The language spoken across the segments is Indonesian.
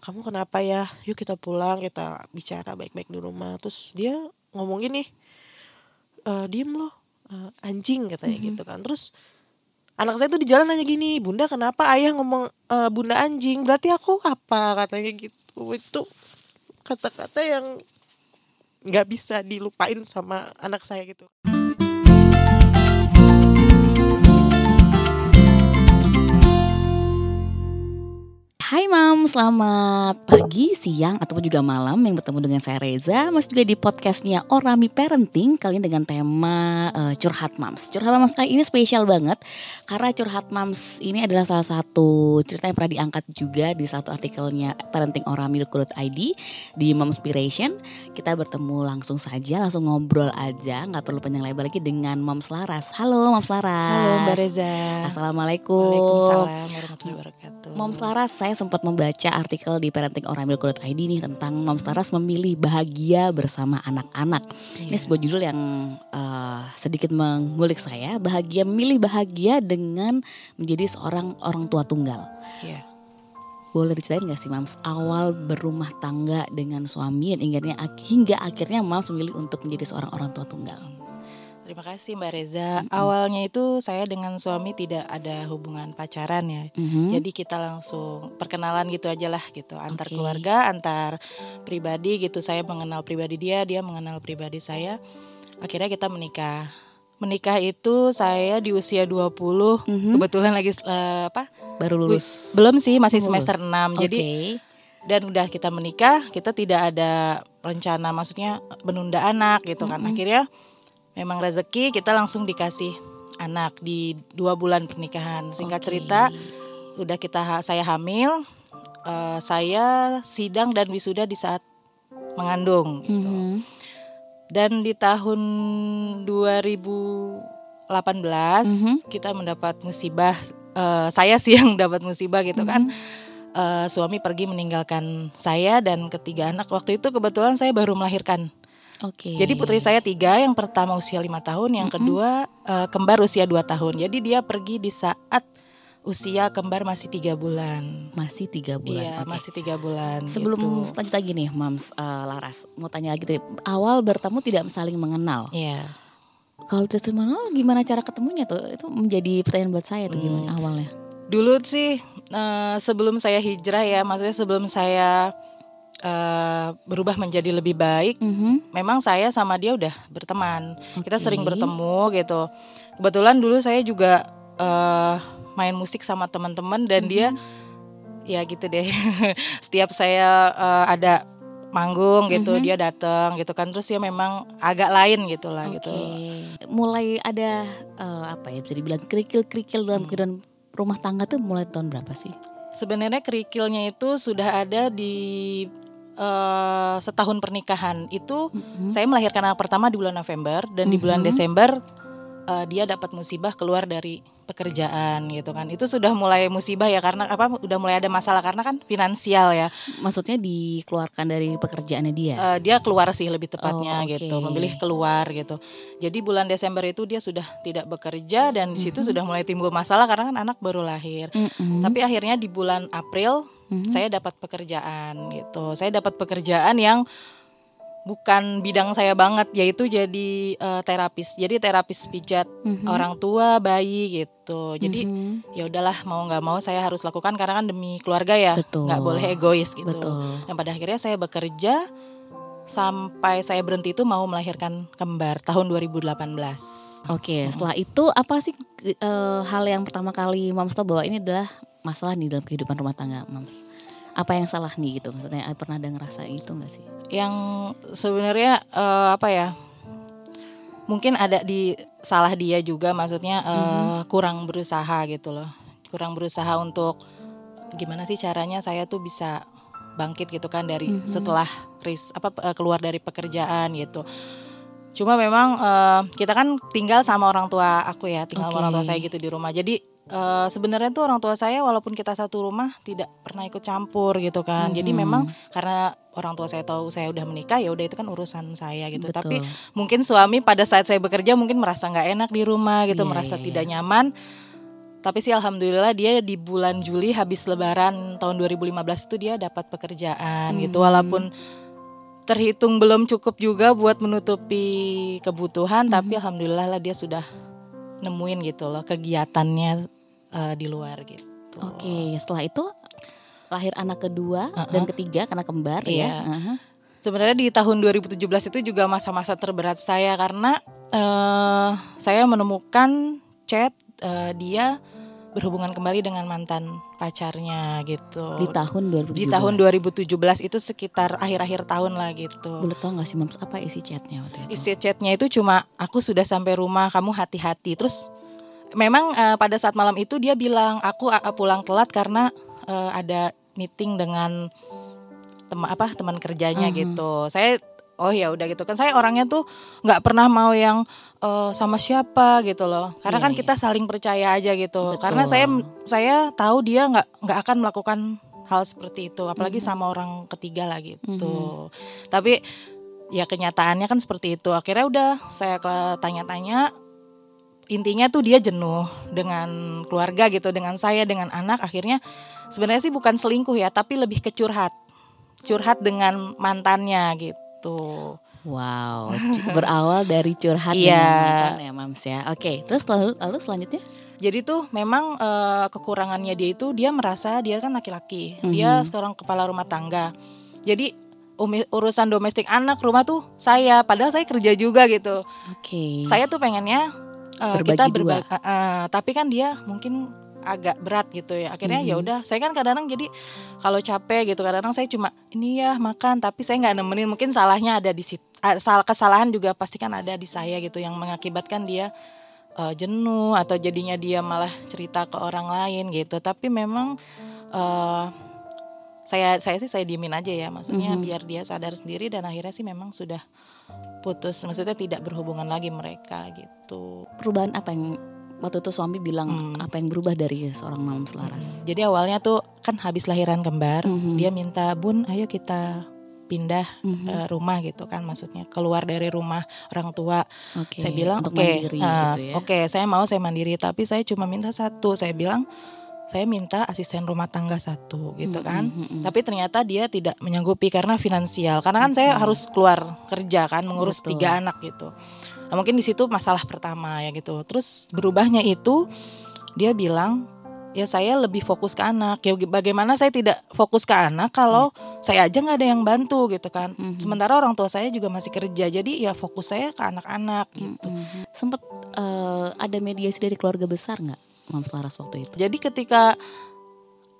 kamu kenapa ya? Yuk kita pulang kita bicara baik-baik di rumah. Terus dia ngomong gini e, diem loh e, anjing katanya gitu kan. Terus anak saya tuh di jalan nanya gini bunda kenapa ayah ngomong e, bunda anjing? Berarti aku apa? Katanya gitu. Itu kata-kata yang nggak bisa dilupain sama anak saya gitu Hai Mam, selamat pagi, siang, ataupun juga malam yang bertemu dengan saya Reza. Masih juga di podcastnya Orami Parenting Kali ini dengan tema uh, Curhat Mams. Curhat Mams kali ini spesial banget Karena Curhat Mams ini adalah salah satu cerita yang pernah diangkat juga Di satu artikelnya parentingorami.id Di Momspiration. Kita bertemu langsung saja, langsung ngobrol aja Nggak perlu panjang lebar lagi dengan Mams Laras. Halo Mams Laras. Halo Mbak Reza. Assalamualaikum. Waalaikumsalam warahmatullahi wabarakatuh. Moms Laras, saya sempat membaca artikel di parentingoramil.id nih tentang Moms Laras memilih bahagia bersama anak-anak. Iya. Ini sebuah judul yang uh, sedikit mengulik saya, bahagia memilih bahagia dengan menjadi seorang orang tua tunggal. Iya. Boleh diceritain gak sih Mams awal berumah tangga dengan suami dan hingga, hingga akhirnya Mams memilih untuk menjadi seorang orang tua tunggal? Terima kasih Mbak Reza. Mm -hmm. Awalnya itu saya dengan suami tidak ada hubungan pacaran ya. Mm -hmm. Jadi kita langsung perkenalan gitu aja lah gitu. Antar okay. keluarga, antar pribadi gitu. Saya mengenal pribadi dia, dia mengenal pribadi saya. Akhirnya kita menikah. Menikah itu saya di usia 20. Mm -hmm. Kebetulan lagi uh, apa? Baru lulus. Belum sih, masih lulus. semester 6. Okay. Jadi dan udah kita menikah, kita tidak ada rencana maksudnya menunda anak gitu kan. Mm -hmm. Akhirnya memang rezeki kita langsung dikasih anak di dua bulan pernikahan singkat okay. cerita udah kita saya hamil uh, saya sidang dan wisuda di saat mengandung gitu. mm -hmm. dan di tahun 2018 mm -hmm. kita mendapat musibah uh, saya sih yang dapat musibah gitu mm -hmm. kan uh, suami pergi meninggalkan saya dan ketiga anak waktu itu kebetulan saya baru melahirkan Oke. Okay. Jadi putri saya tiga, yang pertama usia lima tahun, yang mm -hmm. kedua uh, kembar usia dua tahun. Jadi dia pergi di saat usia kembar masih tiga bulan. Masih tiga bulan. Iya, okay. masih tiga bulan. Sebelum gitu. lanjut lagi nih, Mams uh, Laras, mau tanya lagi tadi. Awal bertemu tidak saling mengenal. Iya. Kalau tidak saling mengenal, gimana cara ketemunya tuh? Itu menjadi pertanyaan buat saya tuh gimana hmm. awalnya? Dulu sih uh, sebelum saya hijrah ya, maksudnya sebelum saya uh, berubah menjadi lebih baik. Mm -hmm. Memang saya sama dia udah berteman. Okay. Kita sering bertemu gitu. Kebetulan dulu saya juga uh, main musik sama teman-teman dan mm -hmm. dia ya gitu deh. Setiap saya uh, ada manggung gitu, mm -hmm. dia datang gitu kan. Terus ya memang agak lain gitu lah okay. gitu. Mulai ada uh, apa ya bisa dibilang kerikil-kerikil dalam hmm. kehidupan rumah tangga tuh mulai tahun berapa sih? Sebenarnya kerikilnya itu sudah ada di uh, setahun pernikahan itu mm-hmm. saya melahirkan anak pertama di bulan November dan mm-hmm. di bulan Desember uh, dia dapat musibah keluar dari pekerjaan gitu kan itu sudah mulai musibah ya karena apa udah mulai ada masalah karena kan finansial ya maksudnya dikeluarkan dari pekerjaannya dia uh, dia keluar sih lebih tepatnya oh, okay. gitu memilih keluar gitu jadi bulan Desember itu dia sudah tidak bekerja dan di situ sudah mulai timbul masalah karena kan anak baru lahir mm-hmm. tapi akhirnya di bulan April mm-hmm. saya dapat pekerjaan gitu. Saya dapat pekerjaan yang bukan bidang saya banget yaitu jadi uh, terapis. Jadi terapis pijat mm-hmm. orang tua, bayi gitu. Jadi mm-hmm. ya udahlah mau nggak mau saya harus lakukan karena kan demi keluarga ya. nggak boleh egois gitu. Betul. Dan pada akhirnya saya bekerja sampai saya berhenti itu mau melahirkan kembar tahun 2018. Oke, setelah itu apa sih uh, hal yang pertama kali Mams tahu bahwa ini adalah masalah nih dalam kehidupan rumah tangga, Mams? Apa yang salah nih gitu? Maksudnya pernah ada ngerasa itu gak sih? Yang sebenarnya uh, apa ya? Mungkin ada di salah dia juga, maksudnya uh, mm-hmm. kurang berusaha gitu loh, kurang berusaha untuk gimana sih caranya saya tuh bisa bangkit gitu kan dari mm-hmm. setelah ris apa eh, keluar dari pekerjaan gitu. Cuma memang uh, kita kan tinggal sama orang tua aku ya, tinggal okay. sama orang tua saya gitu di rumah. Jadi uh, sebenarnya tuh orang tua saya walaupun kita satu rumah tidak pernah ikut campur gitu kan. Hmm. Jadi memang karena orang tua saya tahu saya udah menikah ya udah itu kan urusan saya gitu. Betul. Tapi mungkin suami pada saat saya bekerja mungkin merasa nggak enak di rumah gitu, yeah, merasa yeah, tidak yeah. nyaman. Tapi sih alhamdulillah dia di bulan Juli habis lebaran tahun 2015 itu dia dapat pekerjaan gitu walaupun terhitung belum cukup juga buat menutupi kebutuhan tapi alhamdulillah lah dia sudah nemuin gitu loh kegiatannya eh, di luar gitu. Oke, setelah itu lahir anak kedua dan ketiga karena kembar Iya. ya. Aha. Sebenarnya di tahun 2017 itu juga masa-masa terberat saya karena eh saya menemukan chat eh, dia berhubungan kembali dengan mantan pacarnya gitu. Di tahun 2017. Di tahun 2017 itu sekitar akhir-akhir tahun lah gitu. Boleh tahu nggak sih Mams apa isi chatnya waktu itu? Isi chatnya itu cuma aku sudah sampai rumah, kamu hati-hati. Terus memang eh, pada saat malam itu dia bilang aku eh, pulang telat karena eh, ada meeting dengan teman apa teman kerjanya Mhm. gitu. Saya oh ya udah gitu kan saya orangnya tuh nggak pernah mau yang eh, sama siapa gitu loh. Karena Iya, kan iya. kita saling percaya aja gitu. Betul. Karena saya saya tahu dia nggak nggak akan melakukan hal seperti itu, apalagi Mhm. sama orang ketiga lah gitu. Tapi ya kenyataannya kan seperti itu. Akhirnya udah saya tanya-tanya intinya tuh dia jenuh dengan keluarga gitu, dengan saya, dengan anak. Akhirnya sebenarnya sih bukan selingkuh ya, tapi lebih ke curhat. Curhat dengan mantannya gitu. Wow, berawal dari curhat Iya. dengan mantan ya Mams ya. Oke, terus lalu, lalu selanjutnya? Jadi tuh memang eh, kekurangannya dia itu dia merasa dia kan laki-laki. Dia Mhm. seorang kepala rumah tangga. Jadi umi- urusan domestik anak rumah tuh saya padahal saya kerja juga gitu. Oke. Saya tuh pengennya uh, Berbagi kita dua. berbagi, tapi kan dia mungkin agak berat gitu ya. Akhirnya ya Mhm. udah, saya kan kadang-kadang jadi kalau capek gitu kadang-kadang saya cuma ini ya makan, tapi saya nggak nemenin. Mungkin salahnya ada di situ. Salah kesalahan juga pasti kan ada di saya gitu yang mengakibatkan dia uh, jenuh atau jadinya dia malah cerita ke orang lain gitu. Tapi memang uh, saya saya sih saya diemin aja ya maksudnya Mhm. biar dia sadar sendiri dan akhirnya sih memang sudah putus maksudnya tidak berhubungan lagi mereka gitu Perubahan apa yang waktu itu suami bilang Hmm. apa yang berubah dari seorang Mams Laras? jadi awalnya tuh kan habis lahiran kembar Mhm. dia minta bun ayo kita pindah Mhm. eh, rumah gitu kan maksudnya keluar dari rumah orang tua Oke. saya bilang oke mandiri eh, gitu ya. oke saya mau saya mandiri tapi saya cuma minta satu saya bilang saya minta asisten rumah tangga satu gitu kan mhm. Tapi ternyata dia tidak menyanggupi karena finansial. Karena kan saya harus keluar kerja kan, mengurus Betul. tiga anak gitu. Nah, mungkin di situ masalah pertama ya gitu. Terus berubahnya itu dia bilang ya saya lebih fokus ke anak. Ya bagaimana saya tidak fokus ke anak kalau saya aja nggak ada yang bantu gitu kan. Mhm. Sementara orang tua saya juga masih kerja. Jadi ya fokus saya ke anak-anak gitu. Mhm. Sempet eh, ada mediasi dari keluarga besar nggak Mams Laras waktu itu? Jadi ketika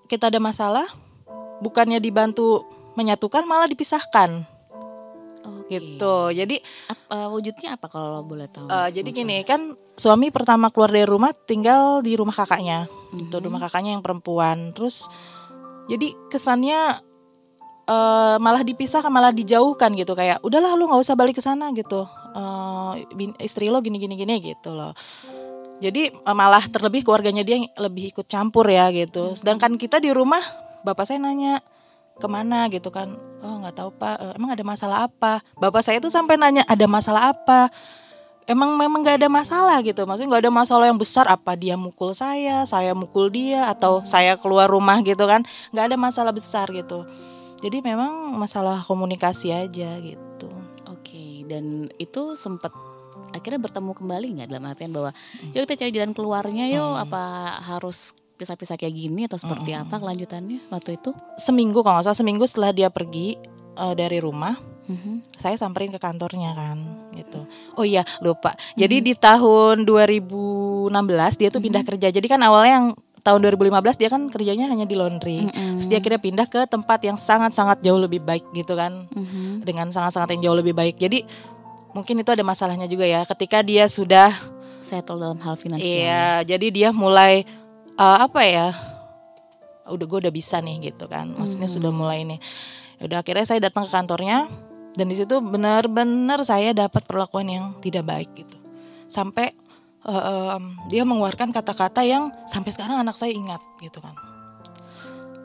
kita ada masalah, bukannya dibantu menyatukan malah dipisahkan Oke. gitu. Jadi Ap- eh, wujudnya apa kalau boleh tahu? Eh, jadi gini kan suami pertama keluar dari rumah tinggal di rumah kakaknya, gitu Mhm. rumah kakaknya yang perempuan. Terus jadi kesannya eh, malah dipisahkan, malah dijauhkan gitu kayak udahlah lu nggak usah balik ke sana gitu. Bin- istri lo gini gini gini gitu loh. Jadi eh, malah terlebih keluarganya dia yang lebih ikut campur ya gitu. Sedangkan kita di rumah bapak saya nanya ke mana? gitu kan. Oh nggak tahu pak. Eh, emang ada masalah apa? Bapak saya tuh sampai nanya ada masalah apa? Emang memang nggak ada masalah gitu. Maksudnya nggak ada masalah yang besar apa dia mukul saya saya mukul dia atau saya keluar rumah gitu kan. Nggak ada masalah besar gitu. Jadi memang masalah komunikasi aja gitu. Oke, dan itu sempat akhirnya bertemu kembali nggak dalam artian bahwa yuk kita cari jalan keluarnya yuk Hmm. apa harus pisah-pisah kayak gini atau seperti Hmm. apa kelanjutannya waktu itu? seminggu kalau nggak salah seminggu setelah dia pergi eh, dari rumah Mhm. saya samperin ke kantornya kan gitu. Oh iya lupa. Jadi di tahun 2016 dia tuh pindah kerja. Jadi kan awalnya yang tahun 2015 dia kan kerjanya hanya di laundry. Mm-mm. Terus dia akhirnya pindah ke tempat yang sangat-sangat jauh lebih baik gitu kan. Mhm. Dengan sangat-sangat yang jauh lebih baik. Jadi mungkin itu ada masalahnya juga ya. Ketika dia sudah settle dalam hal finansial. iya, jadi dia mulai eh, apa ya? Udah gue udah bisa nih gitu kan. Maksudnya Hmm. sudah mulai nih. Udah akhirnya saya datang ke kantornya dan di situ benar-benar saya dapat perlakuan yang tidak baik gitu. Sampai eh, em, dia mengeluarkan kata-kata yang sampai sekarang anak saya ingat gitu kan.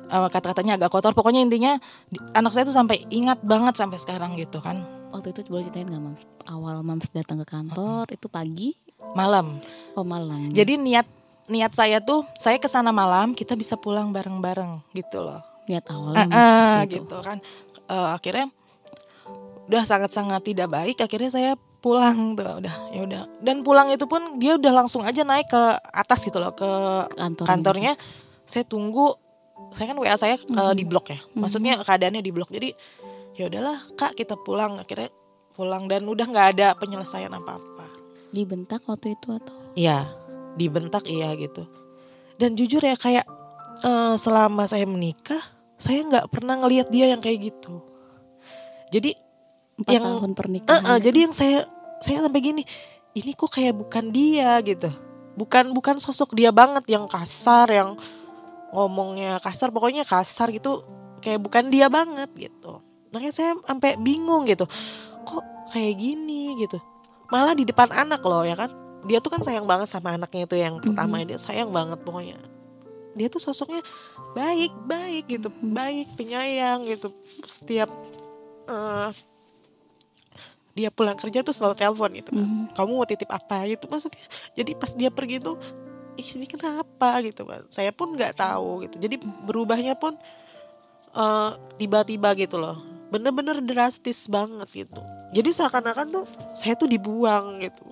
Eh, kata-katanya agak kotor. Pokoknya intinya di- anak saya tuh sampai ingat banget sampai sekarang gitu kan. Waktu itu boleh ceritain nggak Mams? Awal Mams datang ke kantor itu pagi, Malam. oh malam. Jadi niat niat saya tuh saya ke sana malam kita bisa pulang bareng-bareng gitu loh. Niat awalnya eh, seperti itu. gitu kan. Eh, akhirnya udah sangat-sangat tidak baik akhirnya saya pulang tuh udah ya udah dan pulang itu pun dia udah langsung aja naik ke atas gitu loh ke Kantor kantornya saya tunggu saya kan WA saya eh, di blok ya maksudnya keadaannya di blok jadi ya udahlah kak kita pulang akhirnya pulang dan udah nggak ada penyelesaian apa-apa dibentak waktu itu atau Iya, dibentak iya gitu. Dan jujur ya kayak eh, selama saya menikah, saya nggak pernah ngelihat dia yang kayak gitu. Jadi empat Yang- tahun pernikahan eh, jadi yang saya saya sampai gini, ini kok kayak bukan dia gitu. Bukan bukan sosok dia banget yang kasar, yang ngomongnya kasar, pokoknya kasar gitu. Kayak bukan dia banget gitu. Makanya saya sampai bingung gitu. Kok kayak gini gitu. Malah di depan anak loh ya kan. Dia tuh kan sayang banget sama anaknya itu yang pertama dia sayang banget pokoknya. Dia tuh sosoknya baik, baik gitu, baik, penyayang gitu. Setiap eh, dia pulang kerja tuh selalu telepon gitu kan. Mhm. Kamu mau titip apa gitu maksudnya. Jadi pas dia pergi tuh ih ini kenapa gitu kan. Saya pun nggak tahu gitu. Jadi berubahnya pun eh, tiba-tiba gitu loh. Bener-bener drastis banget gitu. Jadi seakan-akan tuh saya tuh dibuang gitu.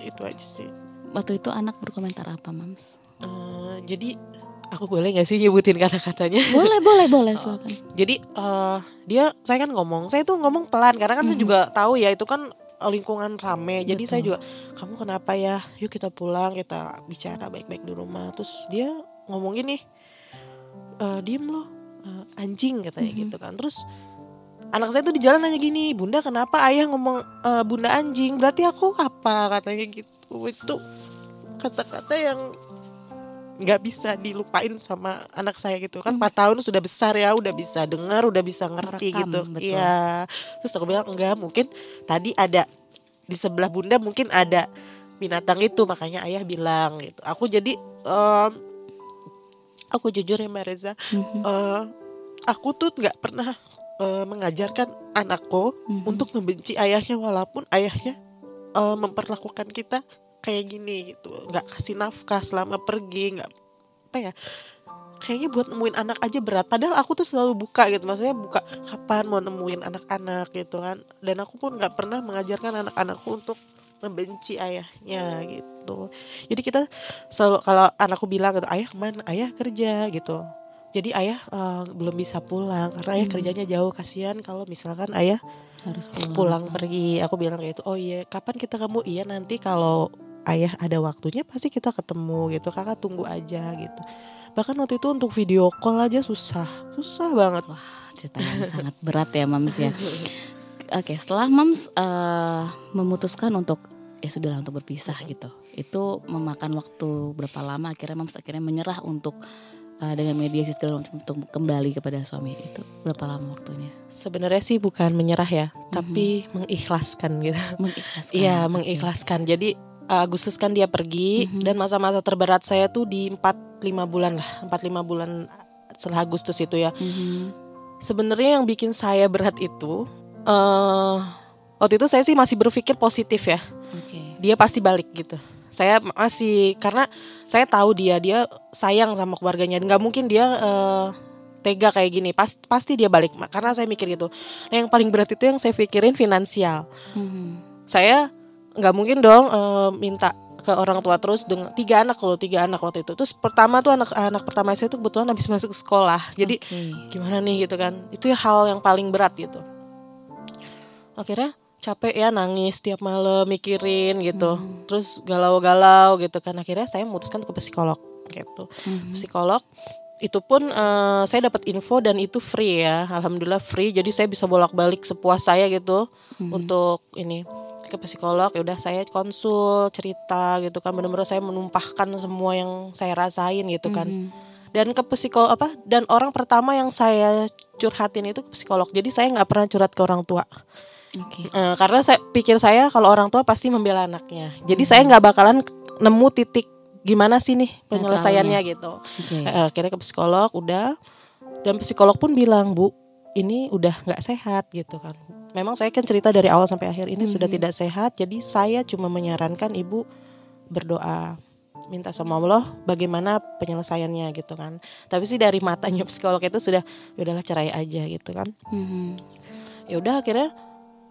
Itu aja sih. waktu itu anak berkomentar apa mams Eh, jadi aku boleh nggak sih nyebutin kata-katanya? boleh boleh boleh silakan Jadi eh dia saya kan ngomong, saya tuh ngomong pelan karena kan saya Mhm. juga tahu ya itu kan eh, lingkungan rame. Jadi saya Betul. juga kamu kenapa ya? Yuk kita pulang, kita bicara baik-baik di rumah. Terus dia ngomong gini, "Eh, diem loh, eh, anjing katanya Mhm. gitu kan. Terus anak saya tuh di jalan nanya gini, bunda kenapa ayah ngomong eh, bunda anjing? Berarti aku apa katanya gitu. Itu kata-kata yang nggak bisa dilupain sama anak saya gitu kan Hmm. 4 tahun sudah besar ya udah bisa dengar udah bisa ngerti Merekam, gitu iya terus aku bilang enggak mungkin tadi ada di sebelah bunda mungkin ada binatang itu makanya ayah bilang gitu aku jadi em, aku jujur ya mbak Reza Mhm. eh, aku tuh nggak pernah eh, mengajarkan anakku Mhm. untuk membenci ayahnya walaupun ayahnya eh, memperlakukan kita kayak gini gitu. Nggak kasih nafkah selama pergi nggak apa ya kayaknya buat nemuin anak aja berat. Padahal aku tuh selalu buka gitu maksudnya buka kapan mau nemuin anak-anak gitu kan. Dan aku pun nggak pernah mengajarkan anak-anakku untuk membenci ayahnya gitu. Jadi kita selalu kalau anakku bilang gitu ayah ke mana? Ayah kerja gitu jadi ayah eh, belum bisa pulang karena ayah Hmm. kerjanya jauh kasihan kalau misalkan ayah harus pulang. pulang pergi. Aku bilang kayak itu oh iya kapan kita ketemu? Iya nanti kalau ayah ada waktunya pasti kita ketemu gitu. Kakak tunggu aja gitu. Bahkan waktu itu untuk video call aja susah susah banget. Cerita yang sangat berat ya mams ya. Oke setelah mams eh, memutuskan untuk ya sudahlah untuk berpisah gitu. Itu memakan waktu berapa lama? Akhirnya mams akhirnya menyerah untuk eh, dengan mediasi segala macam untuk kembali kepada suami itu. Berapa lama waktunya? Sebenarnya sih bukan menyerah ya tapi mengikhlaskan gitu. Mengikhlaskan iya oke. mengikhlaskan. Jadi Agustus kan dia pergi Mhm. dan masa-masa terberat saya tuh di 4 5 bulan lah. 4 5 bulan setelah Agustus itu ya. Mhm. sebenarnya yang bikin saya berat itu eh waktu itu saya sih masih berpikir positif ya. Oke. Dia pasti balik gitu saya masih karena saya tahu dia dia sayang sama keluarganya. Nggak mungkin dia eh, tega kayak gini. Pas pasti dia balik. Karena saya mikir gitu. Nah yang paling berat itu yang saya pikirin finansial. Mhm. saya nggak mungkin dong eh, minta ke orang tua terus dengan tiga anak loh tiga anak waktu itu. Terus pertama tuh anak anak pertama saya tuh kebetulan habis masuk sekolah. Jadi Oke. gimana nih gitu kan. Itu ya hal yang paling berat gitu. Akhirnya capek ya nangis tiap malam mikirin gitu. Hmm. terus galau-galau gitu kan. Akhirnya saya memutuskan ke psikolog gitu. Mhm. psikolog itu pun eh, saya dapat info dan itu free ya. Alhamdulillah free. Jadi saya bisa bolak-balik sepuas saya gitu Mhm. untuk ini ke psikolog. Ya udah saya konsul cerita gitu kan. Benar-benar saya menumpahkan semua yang saya rasain gitu kan. Mhm. dan ke psikolog apa dan orang pertama yang saya curhatin itu ke psikolog. Jadi saya nggak pernah curhat ke orang tua Oke. Eh, karena saya pikir saya kalau orang tua pasti membela anaknya jadi saya nggak bakalan nemu titik gimana sih nih penyelesaiannya gitu Oke. Eh, akhirnya ke psikolog udah dan psikolog pun bilang bu ini udah nggak sehat gitu kan memang saya kan cerita dari awal sampai akhir ini sudah Mhm. tidak sehat jadi saya cuma menyarankan ibu berdoa minta sama Allah bagaimana penyelesaiannya gitu kan tapi sih dari matanya psikolog itu sudah "Ya udahlah cerai aja gitu kan Mhm. ya udah akhirnya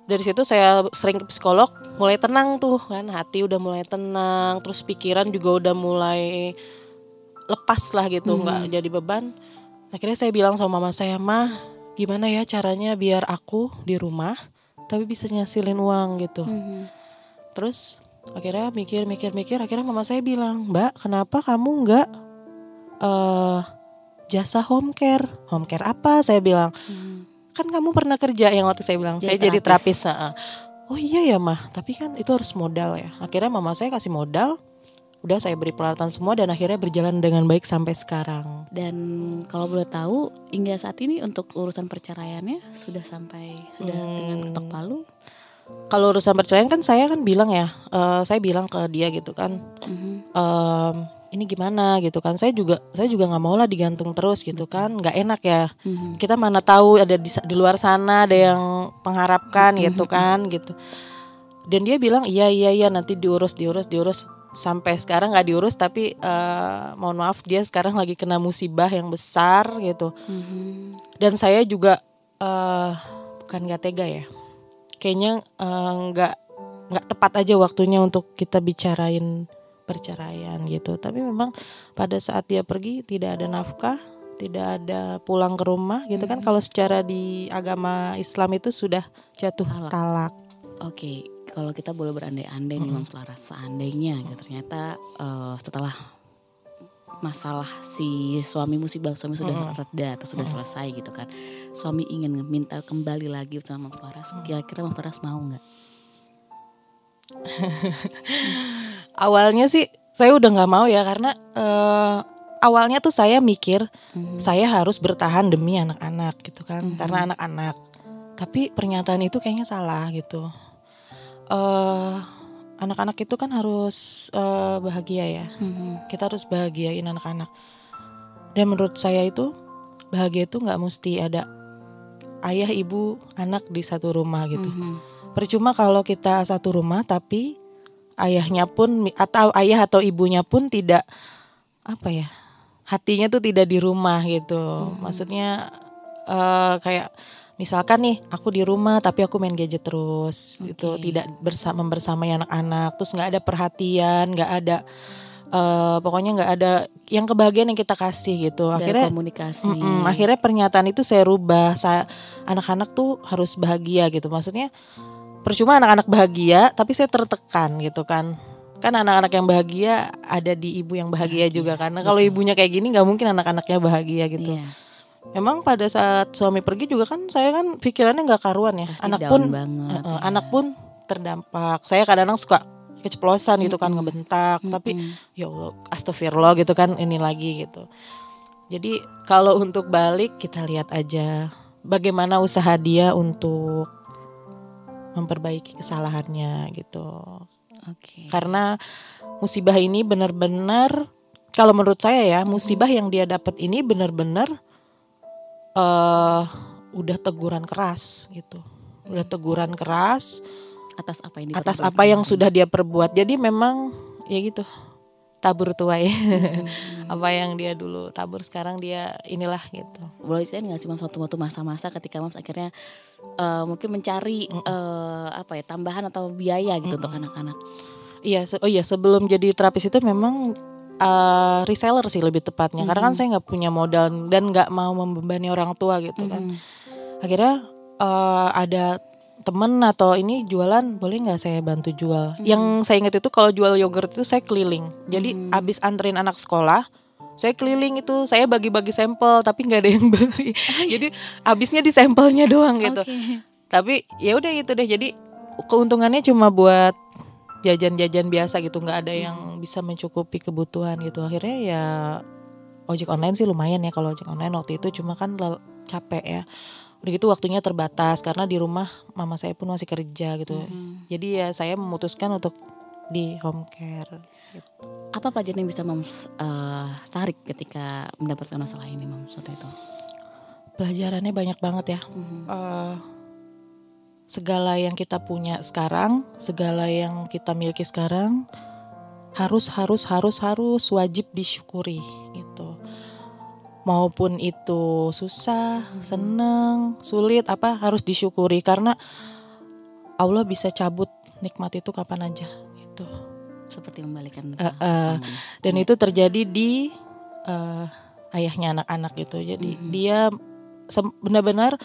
dari situ saya sering ke psikolog mulai tenang tuh kan hati udah mulai tenang terus pikiran juga udah mulai lepas lah gitu nggak jadi beban. Akhirnya saya bilang sama mama saya mah gimana ya caranya biar aku di rumah tapi bisa nyasilin uang gitu. Mhm. terus akhirnya mikir mikir mikir akhirnya mama saya bilang mbak kenapa kamu nggak eh jasa home care? Home care apa? Saya bilang. Mhm. Kan kamu pernah kerja yang waktu saya bilang Jadi saya jadi terapis. heeh. oh iya ya mah tapi kan itu harus modal ya akhirnya mama saya kasih modal udah saya beri peralatan semua dan akhirnya berjalan dengan baik sampai sekarang Dan kalau boleh tahu hingga saat ini untuk urusan perceraiannya sudah sampai sudah Hmm. dengan ketok palu. kalau urusan perceraian kan saya kan bilang ya eh, saya bilang ke dia gitu kan Mhm. em, ini gimana gitu kan. Saya juga saya juga nggak mau lah digantung terus gitu kan. Nggak enak ya. Mhm. kita mana tahu ada di, di luar sana ada yang mengharapkan gitu kan gitu. Dan dia bilang iya iya iya nanti diurus diurus diurus. Sampai sekarang nggak diurus tapi eh, mohon maaf dia sekarang lagi kena musibah yang besar gitu. Mhm. dan saya juga eh bukan nggak tega ya. Kayaknya eh, nggak nggak tepat aja waktunya untuk kita bicarain perceraian gitu. Tapi memang pada saat dia pergi tidak ada nafkah tidak ada pulang ke rumah gitu kan. Kalau secara di agama Islam itu sudah jatuh Talak. talak. Oke, kalau kita boleh berandai-andai nih Mam Selaras seandainya gitu. Ternyata eh, setelah masalah si suami musibah suami sudah reda atau sudah selesai gitu kan. Suami ingin minta kembali lagi sama Mam Selaras kira-kira Mam Selaras mau nggak? awalnya sih saya udah nggak mau ya karena eh, awalnya tuh saya mikir Mhm. saya harus bertahan demi anak-anak gitu kan karena anak-anak tapi pernyataan itu kayaknya salah gitu eh anak-anak itu kan harus eh, bahagia ya Mhm. kita harus bahagiain anak-anak dan menurut saya itu bahagia itu nggak mesti ada ayah ibu anak di satu rumah gitu Mhm. Percuma kalau kita satu rumah tapi ayahnya pun atau ayah atau ibunya pun tidak apa ya hatinya tuh tidak di rumah gitu maksudnya eh, kayak misalkan nih aku di rumah tapi aku main gadget terus gitu Oke. tidak bersama membersamai anak-anak terus nggak ada perhatian nggak ada eh, pokoknya nggak ada yang kebahagiaan yang kita kasih gitu Dari akhirnya komunikasi. Mm-mm, akhirnya pernyataan itu saya rubah. Saya anak-anak tuh harus bahagia gitu. Maksudnya percuma anak-anak bahagia tapi saya tertekan gitu kan. Kan anak-anak yang bahagia ada di ibu yang bahagia juga karena kalau ibunya kayak gini nggak mungkin anak-anaknya bahagia gitu. Iya, Memang pada saat suami pergi juga kan saya kan pikirannya nggak karuan ya. pasti anak pun banget. eh, ya. anak pun terdampak. Saya kadang-kadang suka keceplosan gitu kan ngebentak tapi Mhm. ya Allah astagfirullah gitu kan ini lagi gitu jadi kalau untuk balik kita lihat aja bagaimana usaha dia untuk memperbaiki kesalahannya gitu. Oke. karena musibah ini benar-benar kalau menurut saya ya musibah yang dia dapat ini benar-benar eh udah teguran keras gitu. Udah teguran keras Atas apa yang atas apa yang sudah dia perbuat. Jadi memang ya gitu tabur tuai. Mhm. apa yang dia dulu tabur sekarang dia inilah gitu. Boleh ceritain nggak sih Mams waktu-waktu masa-masa ketika Mams akhirnya eh, mungkin mencari eh, apa ya tambahan atau biaya gitu untuk anak-anak. iya oh iya sebelum jadi terapis itu memang eh, reseller sih lebih tepatnya. Karena kan saya nggak punya modal dan nggak mau membebani orang tua gitu kan. Mhm. akhirnya eh, ada temen atau ini jualan boleh nggak saya bantu jual? Yang saya ingat itu kalau jual yogurt itu saya keliling. Jadi Mhm. abis anterin anak sekolah saya keliling itu saya bagi-bagi sampel tapi nggak ada yang beli. Jadi abisnya di sampelnya doang gitu. Oke. tapi ya udah gitu deh. Jadi keuntungannya cuma buat jajan-jajan biasa gitu. Nggak ada yang bisa mencukupi kebutuhan gitu. Akhirnya ya ojek online sih lumayan ya. Kalau ojek online waktu itu cuma kan capek ya udah gitu waktunya terbatas karena di rumah mama saya pun masih kerja gitu Mhm. jadi ya saya memutuskan untuk di home care gitu. Apa pelajaran yang bisa Mams eh, tarik ketika mendapatkan masalah ini Mams waktu itu? pelajarannya banyak banget ya Mhm. eh, segala yang kita punya sekarang, segala yang kita miliki sekarang harus harus harus harus wajib disyukuri gitu maupun itu susah seneng sulit apa harus disyukuri karena Allah bisa cabut nikmat itu kapan aja gitu seperti membalikan eh, tangan. dan itu terjadi di eh, ayahnya anak-anak gitu jadi Mhm. dia benar-benar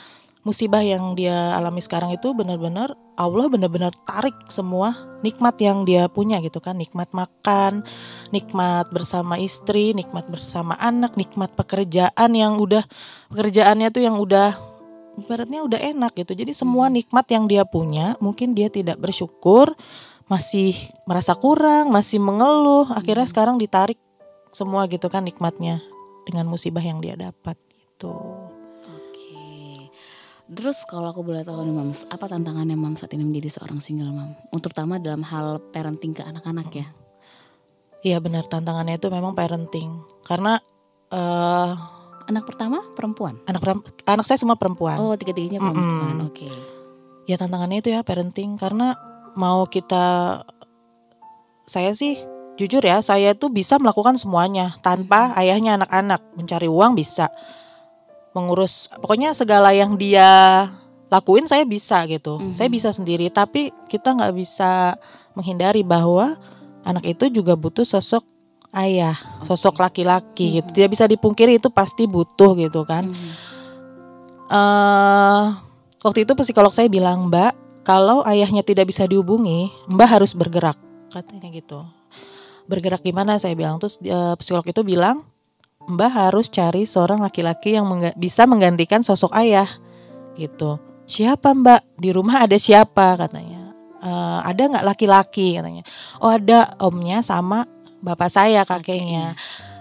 musibah yang dia alami sekarang itu benar-benar Allah benar-benar tarik semua nikmat yang dia punya gitu kan. Nikmat makan nikmat bersama istri nikmat bersama anak nikmat pekerjaan yang udah pekerjaannya tuh yang udah ibaratnya udah enak gitu. Jadi semua nikmat yang dia punya mungkin dia tidak bersyukur masih merasa kurang masih mengeluh akhirnya sekarang ditarik semua gitu kan nikmatnya dengan musibah yang dia dapat gitu. Terus kalau aku boleh tahu nih Mams, apa tantangannya Mams saat ini menjadi seorang single mom? Untuk terutama dalam hal parenting ke anak-anak ya. Iya benar tantangannya itu memang parenting karena eh Anak pertama perempuan. anak anak saya semua perempuan. Oh, tiga-tiganya perempuan. Oke. Ya tantangannya itu ya parenting karena mau kita saya sih jujur ya saya tuh bisa melakukan semuanya tanpa ayahnya anak-anak mencari uang bisa mengurus pokoknya segala yang dia lakuin saya bisa gitu Mhm. saya bisa sendiri tapi kita nggak bisa menghindari bahwa anak itu juga butuh sosok ayah sosok laki-laki gitu tidak bisa dipungkiri itu pasti butuh gitu kan Mhm. eh waktu itu psikolog saya bilang, Mbak, kalau ayahnya tidak bisa dihubungi, Mbak harus bergerak, katanya gitu. Bergerak gimana? Saya bilang terus eh, psikolog itu bilang, Mbak harus cari seorang laki-laki yang mengga- bisa menggantikan sosok ayah, gitu. Siapa Mbak? Di rumah ada siapa? Katanya. "Eh, ada nggak laki-laki? Katanya. Oh ada omnya sama bapak saya kakeknya.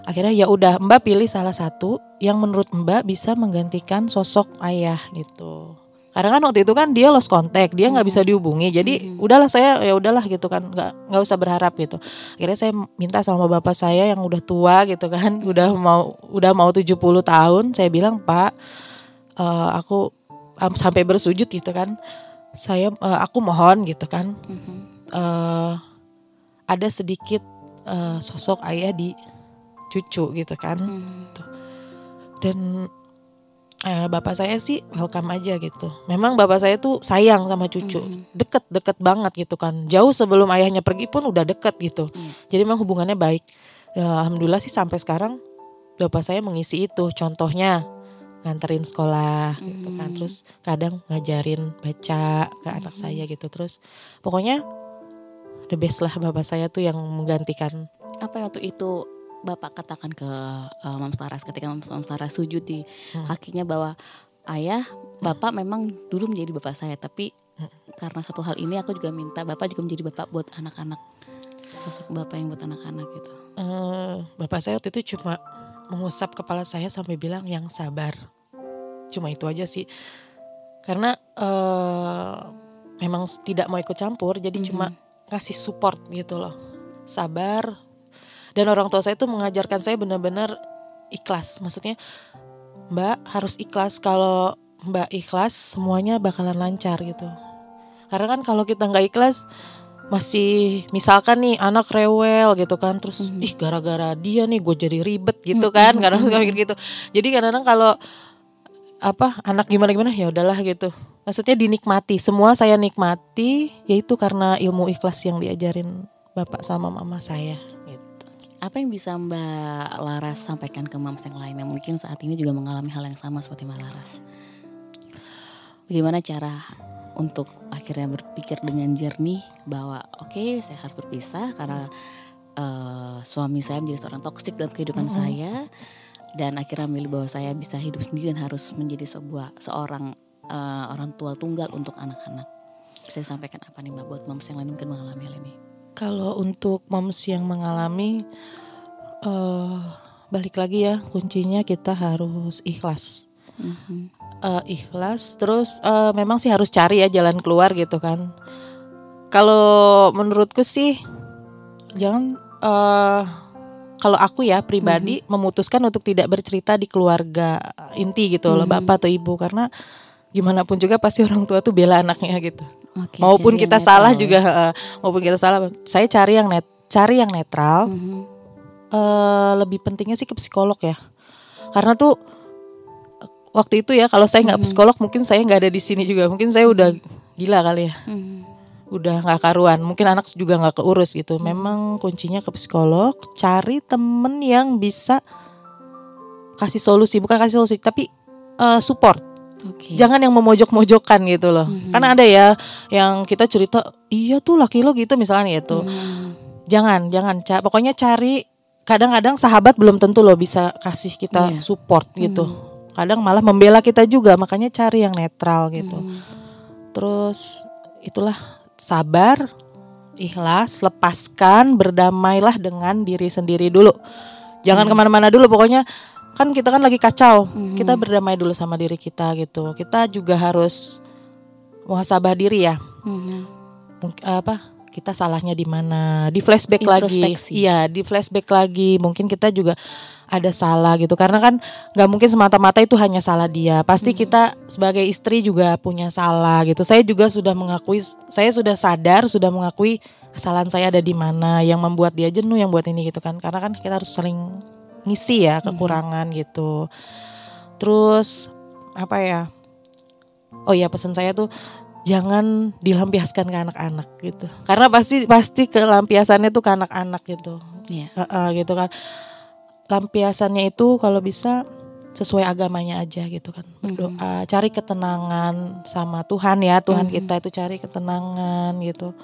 Akhirnya ya udah Mbak pilih salah satu yang menurut Mbak bisa menggantikan sosok ayah gitu. Karena kan waktu itu kan dia lost contact, dia nggak bisa dihubungi. Jadi Mhm. udahlah saya ya udahlah gitu kan, nggak nggak usah berharap gitu. Akhirnya saya minta sama bapak saya yang udah tua gitu kan, udah mau udah mau 70 tahun, saya bilang, "Pak, eh, aku am- sampai bersujud gitu kan. Saya eh, aku mohon gitu kan, Mhm. eh ada sedikit eh, sosok ayah di cucu gitu kan Mhm. dan eh, bapak saya sih welcome aja gitu. Memang bapak saya tuh sayang sama cucu. Mhm. deket deket banget gitu kan. Jauh sebelum ayahnya pergi pun udah deket gitu. Iya. jadi memang hubungannya baik. Ya, alhamdulillah sih sampai sekarang bapak saya mengisi itu. Contohnya nganterin sekolah gitu kan. Mhm. terus kadang ngajarin baca ke anak saya gitu. Terus pokoknya the best lah bapak saya tuh yang menggantikan Apa waktu itu Bapak katakan ke uh, Mams Laras ketika Mams Laras sujud di Hmm. kakinya bahwa ayah Bapak memang dulu menjadi Bapak saya tapi Hmm. karena satu hal ini aku juga minta Bapak juga menjadi Bapak buat anak-anak sosok Bapak yang buat anak-anak gitu. Eh, bapak saya waktu itu cuma mengusap kepala saya sampai bilang yang sabar cuma itu aja sih karena eh memang tidak mau ikut campur jadi cuma kasih support gitu loh sabar dan orang tua saya tuh mengajarkan saya benar-benar ikhlas. Maksudnya mbak harus ikhlas. Kalau mbak ikhlas semuanya bakalan lancar gitu. Karena kan kalau kita nggak ikhlas masih misalkan nih anak rewel gitu kan terus Mhm. ih gara-gara dia nih gue jadi ribet gitu kan. Mhm. kadang suka mikir gitu. Jadi kadang-kadang kalau apa anak gimana gimana ya udahlah gitu. Maksudnya dinikmati. Semua saya nikmati yaitu karena ilmu ikhlas yang diajarin bapak sama mama saya. Apa yang bisa Mbak Laras sampaikan ke Mams yang lain yang mungkin saat ini juga mengalami hal yang sama seperti Mbak Laras? Bagaimana cara untuk akhirnya berpikir dengan jernih bahwa oke saya harus berpisah karena eh, suami saya menjadi seorang toksik dalam kehidupan Mm-mm. saya dan akhirnya memilih bahwa saya bisa hidup sendiri dan harus menjadi sebuah seorang eh, orang tua tunggal untuk anak-anak. Saya sampaikan apa nih Mbak buat Mams yang lain mungkin mengalami hal ini? Kalau untuk moms yang mengalami eh balik lagi ya kuncinya kita harus ikhlas. Mhm. Eh, ikhlas terus eh, memang sih harus cari ya jalan keluar gitu kan. Kalau menurutku sih jangan eh kalau aku ya pribadi memutuskan untuk tidak bercerita di keluarga inti gitu loh Mhm. bapak atau ibu karena gimana pun juga pasti orang tua tuh bela anaknya gitu. Oke, maupun kita salah netral juga maupun kita salah saya cari yang net cari yang netral. Mhm. eh lebih pentingnya sih ke psikolog ya. Karena tuh waktu itu ya kalau saya nggak Mhm. psikolog mungkin saya nggak ada di sini juga. Mungkin saya udah gila kali ya. Mhm. Udah nggak karuan. Mungkin anak juga nggak keurus gitu. Memang kuncinya ke psikolog. Cari temen yang bisa kasih solusi, bukan kasih solusi, tapi eh, support. Oke. Jangan yang memojok-mojokkan gitu loh. Mhm. Karena ada ya yang kita cerita, iya tuh laki lo gitu misalnya gitu. Mhm. Jangan, jangan. Ca- pokoknya cari. Kadang-kadang sahabat belum tentu loh bisa kasih kita Iya. support gitu. Kadang malah membela kita juga. Makanya cari yang netral gitu. Mhm. Terus itulah sabar, ikhlas, lepaskan, berdamailah dengan diri sendiri dulu. Jangan ke mana-mana dulu. Pokoknya kan kita kan lagi kacau. Mhm. Kita berdamai dulu sama diri kita gitu. Kita juga harus muhasabah diri ya. Mhm. Mungkin apa? Kita salahnya di mana? Di flashback lagi. Iya, di flashback lagi. Mungkin kita juga ada salah gitu. Karena kan nggak mungkin semata-mata itu hanya salah dia. Pasti kita sebagai istri juga punya salah gitu. Saya juga sudah mengakui, saya sudah sadar, sudah mengakui kesalahan saya ada di mana, yang membuat dia jenuh, yang buat ini gitu kan. Karena kan kita harus saling ngisi ya kekurangan gitu. Terus apa ya? Oh iya pesan saya tuh jangan dilampiaskan ke anak-anak gitu. Karena pasti pasti kelampiasannya tuh ke anak-anak gitu. Iya. Heeh, gitu kan. Lampiasannya itu kalau bisa sesuai agamanya aja gitu kan. Berdoa, cari ketenangan sama Tuhan ya. Tuhan Mhm. kita itu cari ketenangan gitu.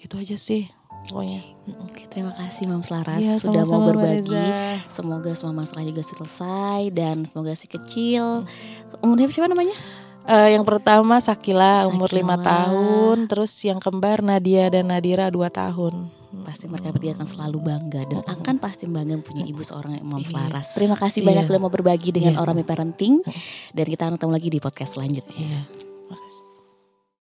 Itu aja sih pokoknya. Oke, terima kasih Mam Selaras Iya, sudah mau berbagi. Reza. Semoga semua masalah juga selesai dan semoga si kecil umurnya siapa namanya? Eh, yang pertama Sakila, umur lima Sakila. tahun, terus yang kembar Nadia dan Nadira dua tahun. Pasti mereka bertiga akan selalu bangga dan akan pasti bangga punya ibu seorang yang Mam Iya. Selaras. Terima kasih Iya. banyak sudah mau berbagi dengan Iya. Orami Parenting dan kita akan ketemu lagi di podcast selanjutnya. Iya.